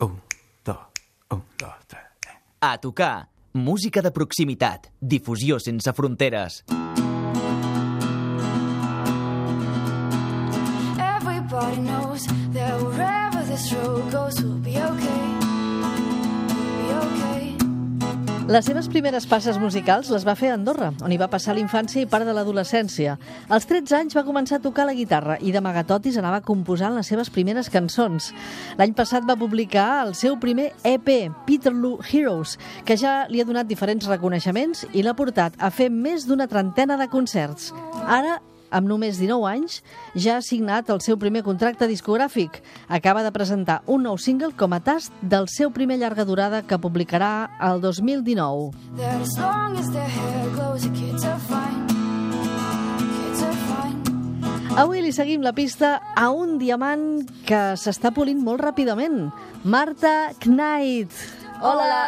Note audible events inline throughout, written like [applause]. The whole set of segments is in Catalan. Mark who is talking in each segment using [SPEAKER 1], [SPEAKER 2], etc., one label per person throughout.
[SPEAKER 1] Un, dos, un, dos, tres. eh.
[SPEAKER 2] A tocar. Música de proximitat. Difusió sense fronteres.
[SPEAKER 3] Everybody knows that wherever this road goes,
[SPEAKER 4] Les seves primeres passes musicals les va fer a Andorra, on hi va passar l'infància i part de l'adolescència. Als 13 anys va començar a tocar la guitarra i de magatotis anava composant les seves primeres cançons. L'any passat va publicar el seu primer EP, Peterloo Heroes, que ja li ha donat diferents reconeixements i l'ha portat a fer més d'una trentena de concerts. Ara amb només 19 anys, ja ha signat el seu primer contracte discogràfic. Acaba de presentar un nou single com a tast del seu primer llarga durada que publicarà el 2019.
[SPEAKER 3] That as long as their hair glows, the kids are fine. Kids are fine.
[SPEAKER 4] Avui li seguim la pista a un diamant que s'està polint molt ràpidament. Marta Knight. Hola.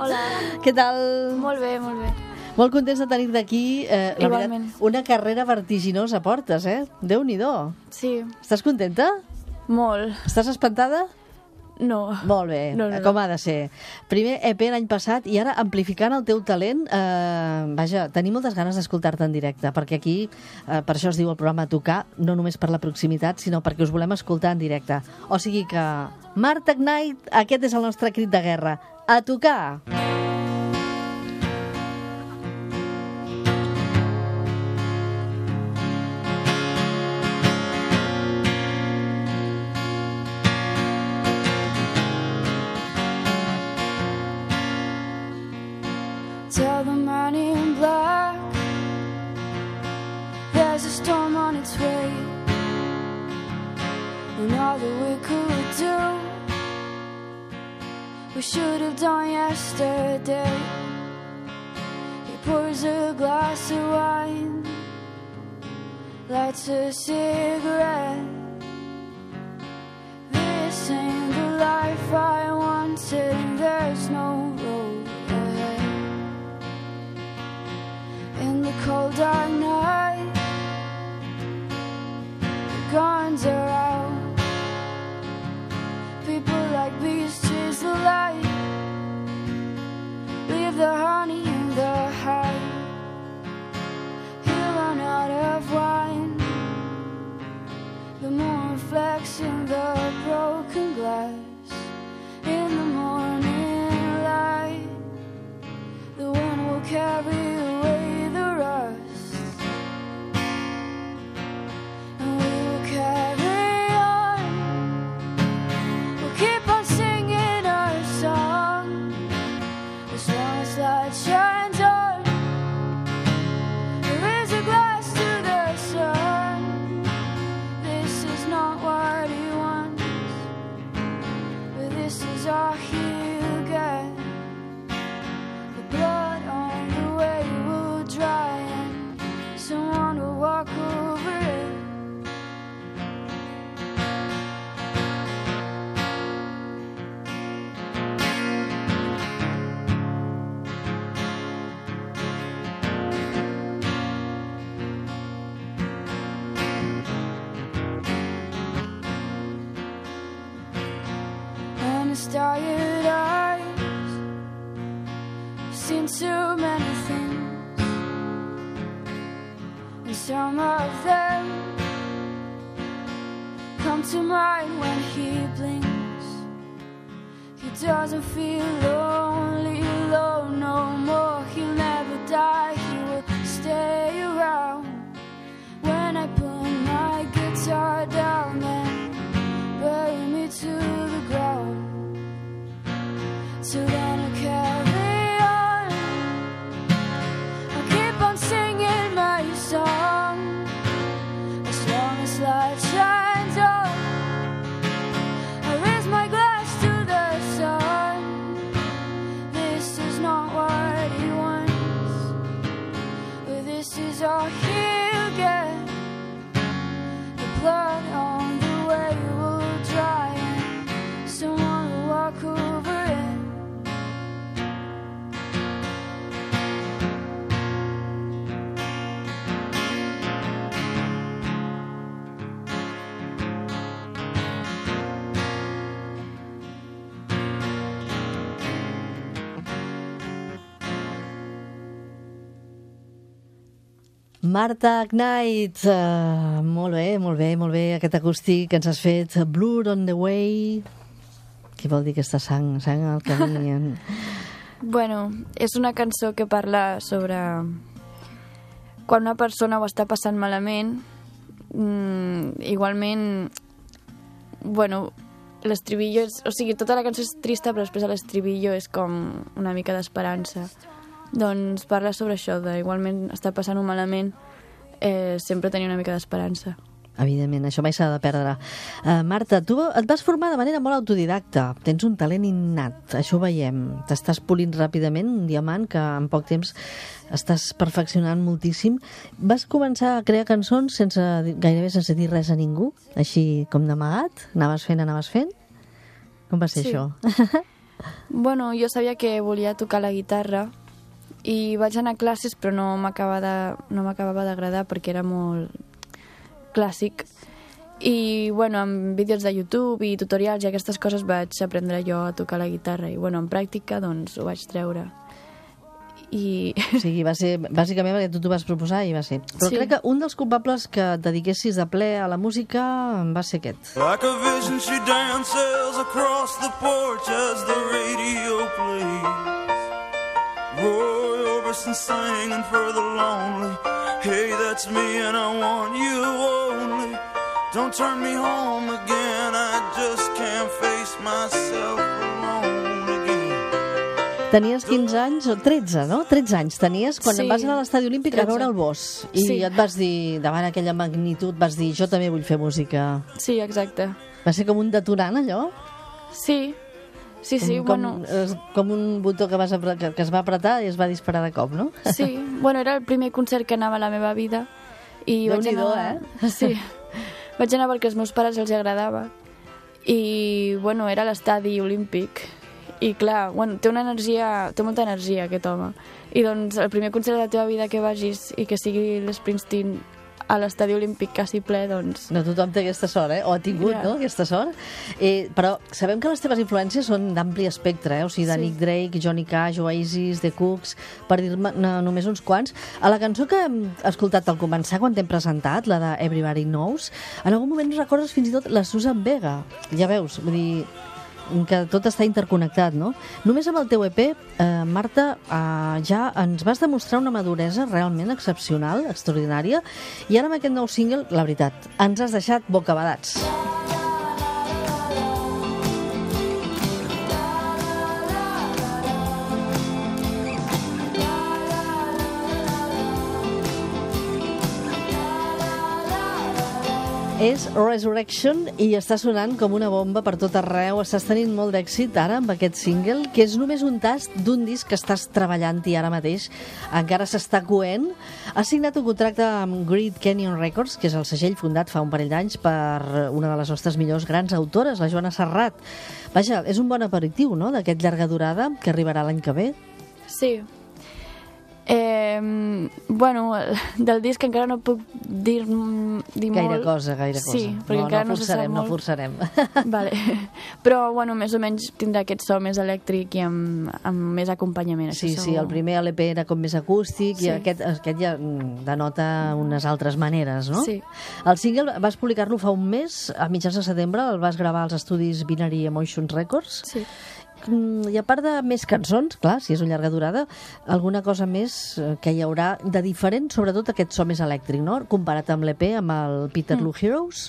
[SPEAKER 5] Hola.
[SPEAKER 4] Què tal?
[SPEAKER 5] Molt bé, molt bé.
[SPEAKER 4] Molt contents de tenir d'aquí. Eh, la veritat, una carrera vertiginosa portes, eh? Déu-n'hi-do.
[SPEAKER 5] Sí,
[SPEAKER 4] Estàs contenta?
[SPEAKER 5] molt.
[SPEAKER 4] Estàs espantada?
[SPEAKER 5] No.
[SPEAKER 4] Molt bé,
[SPEAKER 5] No, no, no.
[SPEAKER 4] com ha de ser. Primer EP l'any passat i ara amplificant el teu talent, eh, vaja, tenim moltes ganes d'escoltar-te en directe, perquè aquí, eh, per això es diu el programa Tocar, no només per la proximitat, sinó perquè us volem escoltar en directe. O sigui que, Marta Knight, aquest és el nostre crit de guerra. A tocar!
[SPEAKER 3] Tell that we could do we should have done yesterday. He pours a glass of wine, lights a cigarette. This ain't the life I wanted, there's no road ahead. In the cold dark the some of them come to mind when he blinks. He doesn't feel lonely alone no more. He'll never die he will stay around. When i put my guitar down then bury me to the ground. Till
[SPEAKER 4] Marta Knight, uh, molt bé, molt bé, molt bé, aquest acústic que ens has fet, Blood on the Way, què vol dir aquesta sang, sang al camí? En... [laughs]
[SPEAKER 3] Bueno, és una cançó que parla sobre quan una persona ho està passant malament, mm, igualment, bueno, l'estribillo és... O sigui, tota la cançó és trista, però després l'estribillo és com una mica d'esperança. Doncs parla sobre això, de igualment estar passant-ho malament, eh, sempre tenir una mica d'esperança.
[SPEAKER 4] Evidentment, això mai s'ha de perdre. Uh, Marta, tu et vas formar de manera molt autodidacta. Tens un talent innat, això ho veiem. T'estàs polint ràpidament, un diamant que en poc temps estàs perfeccionant moltíssim. Vas començar a crear cançons sense, gairebé sense dir res a ningú, així com d'amagat? Anaves fent, anaves fent? Com va ser
[SPEAKER 3] Sí.
[SPEAKER 4] això? [laughs]
[SPEAKER 3] Bueno, jo sabia que volia tocar la guitarra i vaig anar a classes però no no m'acabava d'agradar perquè era molt clàssic i bueno, amb vídeos de YouTube i tutorials i aquestes coses vaig aprendre jo a tocar la guitarra i bueno, en pràctica doncs ho vaig treure i
[SPEAKER 4] O sigui, va ser bàsicament perquè tu t'ho vas proposar i va ser. Però
[SPEAKER 3] Sí.
[SPEAKER 4] crec que un dels culpables que et dediquessis de ple a la música va ser aquest.
[SPEAKER 1] Like a vision, she dances across the porch as the radio plays. Roy Orbison singing for the lonely. Hey, that's me, and I want you only. Don't turn me home again. I just can't face myself alone again.
[SPEAKER 4] Tenies 15 anys, o 13, no? 13 anys tenies quan
[SPEAKER 3] Sí,
[SPEAKER 4] vas anar a l'estadi olímpic a
[SPEAKER 3] 13.
[SPEAKER 4] veure el Bosch. I
[SPEAKER 3] Sí.
[SPEAKER 4] et vas dir, davant aquella magnitud, vas dir, jo també vull fer música.
[SPEAKER 3] sí, exacte
[SPEAKER 4] Va ser com un detonant, allò?
[SPEAKER 3] sí, sí, sí,
[SPEAKER 4] com,
[SPEAKER 3] bueno
[SPEAKER 4] com, eh, com un botó que, vas apre- que, que es va apretar i es va disparar de cop, no?
[SPEAKER 3] Sí, bueno, era el primer concert que anava a la meva vida i vaig
[SPEAKER 4] Déu-n'hi-do,
[SPEAKER 3] anar...
[SPEAKER 4] eh? [laughs]
[SPEAKER 3] Sí, vaig anar perquè als meus pares els agradava i, bueno, era a l'estadi olímpic i clar, bueno, té una energia, té molta energia aquest home i doncs el primer concert de la teva vida que vagis i que sigui l'Springsteen a l'estadi olímpic quasi ple, doncs
[SPEAKER 4] No tothom té aquesta sort, eh? O ha tingut,
[SPEAKER 3] Ja.
[SPEAKER 4] no?, aquesta sort. Eh, però sabem que les teves influències són d'ampli espectre, eh? O sigui, de
[SPEAKER 3] Sí.
[SPEAKER 4] Nick Drake, Johnny Cash, Oasis, The Cooks, per dir-me no, només uns quants. A la cançó que hem escoltat al començar, quan t'hem presentat, la de Everybody Knows, en algun moment recordes fins i tot la Susan Vega. Ja veus, vull dir, que tot està interconnectat, no? Només amb el teu EP, eh, Marta, eh, ja ens vas demostrar una maduresa realment excepcional, extraordinària, i ara amb aquest nou single, la veritat, ens has deixat bocabadats. És Resurrection i està sonant com una bomba per tot arreu. Estàs tenint molt d'èxit ara amb aquest single, que és només un tast d'un disc que estàs treballant-hi ara mateix. Encara s'està coent. Has signat un contracte amb Great Canyon Records, que és el segell fundat fa un parell d'anys per una de les nostres millors grans autores, la Joana Serrat. Vaja, és un bon aperitiu, no?, d'aquest llarga durada que arribarà l'any que ve.
[SPEAKER 3] Sí. Eh, bueno, [laughs] del disc encara no puc dir, dir
[SPEAKER 4] Gaire
[SPEAKER 3] molt.
[SPEAKER 4] cosa, gaire cosa.
[SPEAKER 3] Sí, perquè
[SPEAKER 4] no,
[SPEAKER 3] encara
[SPEAKER 4] no
[SPEAKER 3] no, se sap
[SPEAKER 4] forçarem, no forçarem. [laughs]
[SPEAKER 3] Vale. Però, bueno, més o menys tindrà aquest so més elèctric i amb, amb més acompanyament.
[SPEAKER 4] Sí, sí, el primer LP era com més acústic i
[SPEAKER 3] Sí.
[SPEAKER 4] aquest, aquest ja mm, denota unes altres maneres, no?
[SPEAKER 3] Sí.
[SPEAKER 4] El single vas publicar-lo fa un mes, a mitjans de setembre, el vas gravar als estudis Binary Emotions Records.
[SPEAKER 3] Sí.
[SPEAKER 4] Mm, I a part de més cançons, clar, si és una llarga durada, alguna cosa més eh, que hi haurà de diferent, sobretot aquest so més elèctric, no? Comparat amb l'EP, amb el Peterloo Heroes,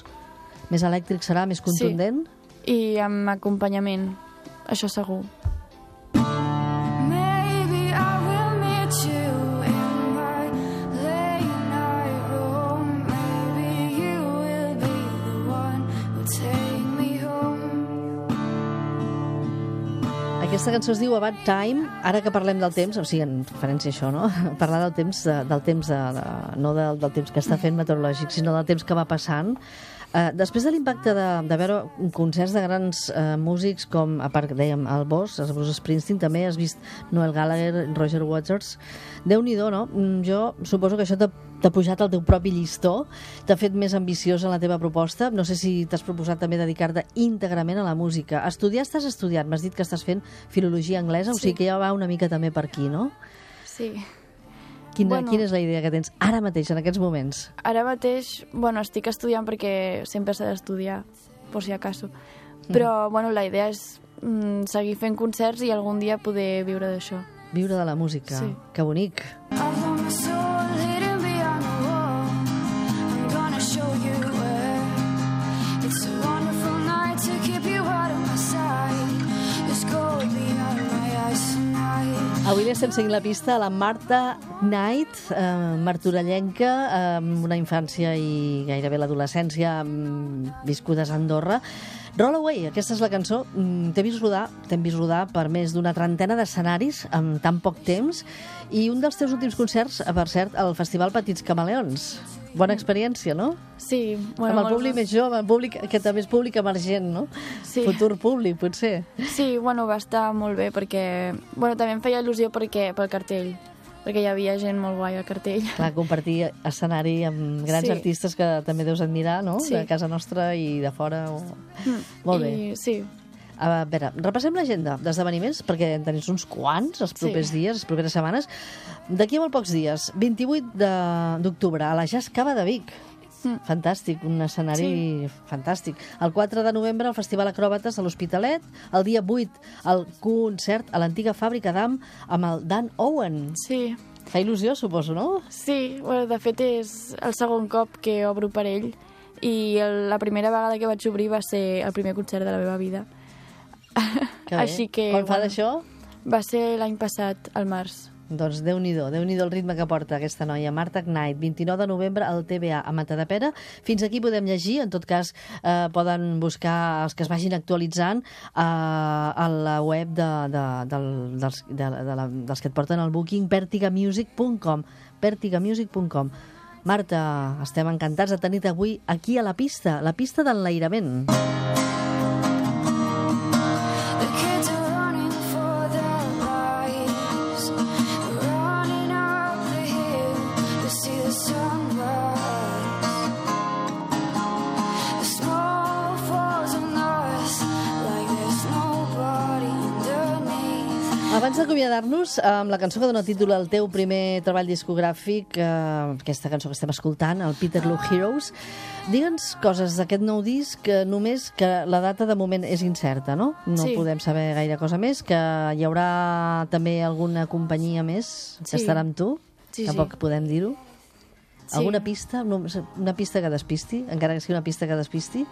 [SPEAKER 4] més elèctric serà, més contundent.
[SPEAKER 3] I amb acompanyament, això segur.
[SPEAKER 4] Aquesta cançó es diu About Time, ara que parlem del temps, o sigui, en referència a això, no? [laughs] Parlar del temps, de, del temps de, de, no del, del temps que està fent meteorològic, sinó del temps que va passant. Uh, després de l'impacte de, de veure concerts de grans uh, músics com, a part, dèiem, el Boss, el Bruce Springsteen, també has vist Noel Gallagher, Roger Waters. Déu-n'hi-do, no? Mm, Jo suposo que això t'ha pujat el teu propi llistó, t'ha fet més ambiciós en la teva proposta. No sé si t'has proposat també dedicar-te íntegrament a la música. Estudiar estàs estudiant, m'has dit que estàs fent filologia anglesa, o
[SPEAKER 3] Sí.
[SPEAKER 4] sigui que ja va una mica també per aquí, no?
[SPEAKER 3] Sí.
[SPEAKER 4] Quina,
[SPEAKER 5] Bueno.
[SPEAKER 4] quina és la idea que tens ara mateix, en aquests moments?
[SPEAKER 5] Ara mateix, bueno, estic estudiant perquè sempre s'ha d'estudiar, per si acaso. Però, bueno, la idea és mm, seguir fent concerts i algun dia poder viure d'això.
[SPEAKER 4] Viure de la música.
[SPEAKER 5] Sí.
[SPEAKER 4] Que bonic.
[SPEAKER 3] I
[SPEAKER 4] Avui estem seguint la pista a la Marta Knight, eh, martorellenca, eh, amb una infància i gairebé l'adolescència mm, viscudes a Andorra. Rollaway, aquesta és la cançó. Mm, T'he vist rodar, t'hem vist rodar per més d'una trentena d'escenaris en tan poc temps i un dels teus últims concerts, eh, per cert, al Festival Petits Camaleons. Bona experiència, no?
[SPEAKER 5] Sí,
[SPEAKER 4] Bueno, amb el públic més jove, el públic, que també és públic emergent, no?
[SPEAKER 5] Sí.
[SPEAKER 4] Futur públic, potser.
[SPEAKER 5] Sí, bueno, va estar molt bé perquè... Bueno, també em feia il·lusió perquè, pel cartell, perquè hi havia gent molt guai al cartell.
[SPEAKER 4] Clar, compartir escenari amb grans
[SPEAKER 5] Sí.
[SPEAKER 4] artistes que també deus admirar, no?
[SPEAKER 5] Sí.
[SPEAKER 4] De casa nostra i de fora. O... Molt bé.
[SPEAKER 5] I, sí,
[SPEAKER 4] A veure, repassem l'agenda d'esdeveniments, perquè en tenim uns quants els propers
[SPEAKER 5] Sí.
[SPEAKER 4] dies, les properes setmanes. D'aquí a molt pocs dies, 28 de- d'octubre, a la Jazz Cava de Vic.
[SPEAKER 5] Mm.
[SPEAKER 4] Fantàstic, un escenari fantàstic. El 4 de novembre, el Festival Acròbates a l'Hospitalet. El dia 8, el concert a l'antiga fàbrica d'Am amb el Dan Owen.
[SPEAKER 5] sí,
[SPEAKER 4] Fa il·lusió, suposo, no?
[SPEAKER 5] sí. Bueno, de fet, és el segon cop que obro per ell i el, la primera vegada que vaig obrir va ser el primer concert de la meva vida.
[SPEAKER 4] Que.
[SPEAKER 5] Així que,
[SPEAKER 4] Quan fa
[SPEAKER 5] bueno.
[SPEAKER 4] d'això?
[SPEAKER 5] Va ser l'any passat, al març.
[SPEAKER 4] Doncs Déu-n'hi-do, déu nhi el ritme que porta aquesta noia. Marta Knight, 29 de novembre al TBA a Matadepera. Fins aquí podem llegir, en tot cas eh, poden buscar els que es vagin actualitzant eh, a la web de, de, del, dels, de, de la, dels que et porten el booking, pertigamusic.com pertigamusic.com Marta, estem encantats de tenir-te avui aquí a la pista, la pista d'enlairament.
[SPEAKER 3] The
[SPEAKER 4] Abans d'acomiadar-nos, amb la cançó que dona títol al teu primer treball discogràfic, eh, aquesta cançó que estem escoltant, el Peterloo Heroes, digue'ns coses d'aquest nou disc que només que la data de moment és incerta, no? No
[SPEAKER 5] Sí.
[SPEAKER 4] podem saber gaire cosa més, que hi haurà també alguna companyia més que
[SPEAKER 5] Sí.
[SPEAKER 4] estarà amb tu,
[SPEAKER 5] Sí,
[SPEAKER 4] tampoc
[SPEAKER 5] sí.
[SPEAKER 4] podem dir-ho.
[SPEAKER 5] Sí.
[SPEAKER 4] Alguna pista? Una pista que despisti? Encara que sigui una pista que despisti?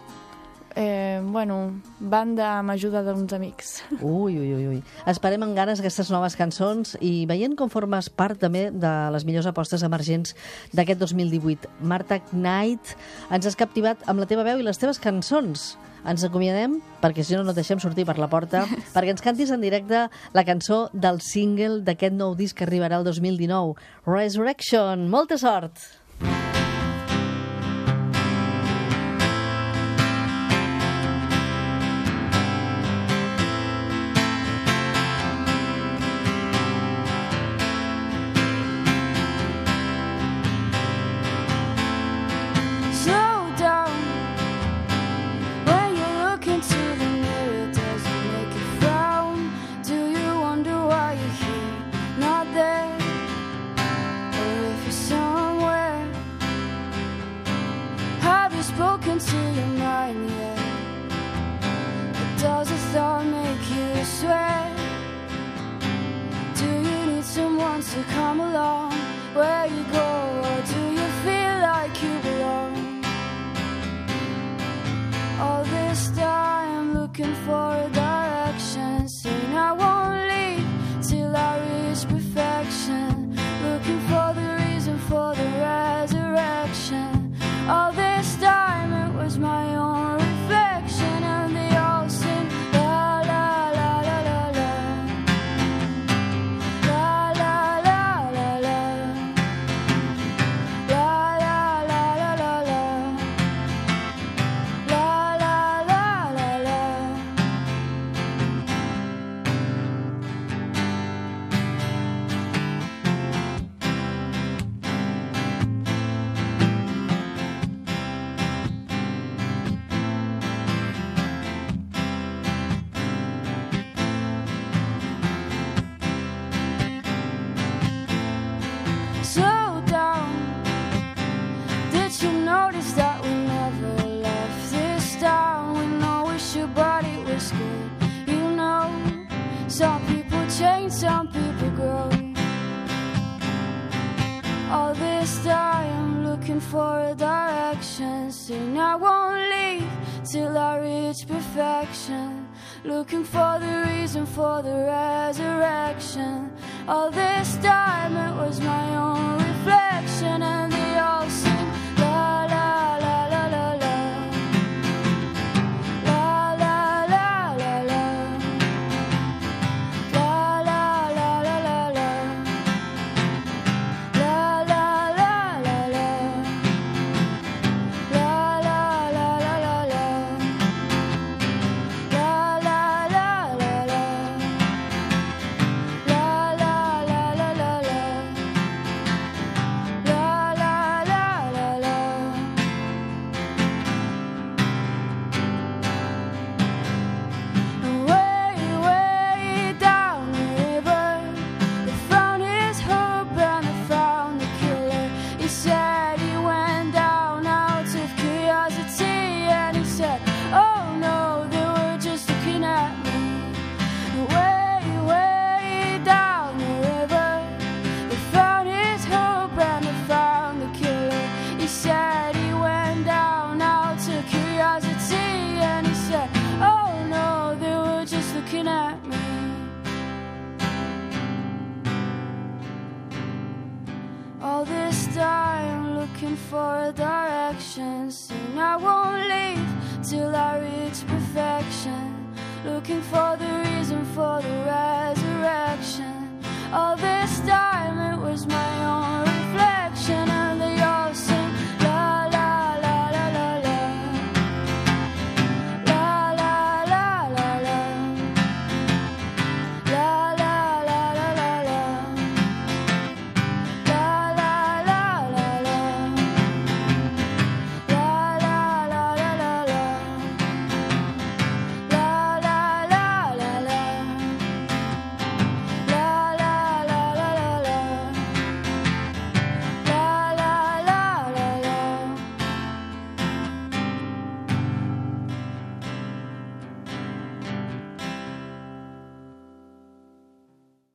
[SPEAKER 5] Eh, bueno, banda amb ajuda d'uns amics.
[SPEAKER 4] Ui, ui, ui, ui. Esperem amb ganes aquestes noves cançons i veient com formes part també de les millors apostes emergents d'aquest 2018. Marta Knight, ens has captivat amb la teva veu i les teves cançons. Ens acomiadem, perquè si no no et deixem sortir per la porta, [laughs] perquè ens cantis en directe la cançó del single d'aquest nou disc que arribarà el 2019, Resurrection. Molta sort!
[SPEAKER 3] Spoken to your mind yet? Or does a thought make you sweat? Do you need someone to come along where you go, or do you feel like you belong? All this time looking for a direction, saying I won't leave till I reach perfection. Looking for the reason for the resurrection. All this for a direction. saying I won't leave till I reach perfection. Looking for the reason for the resurrection. All this time dime looking for a direction. Soon I won't leave till I reach perfection. Looking for the reason for the resurrection. All this time it was my own.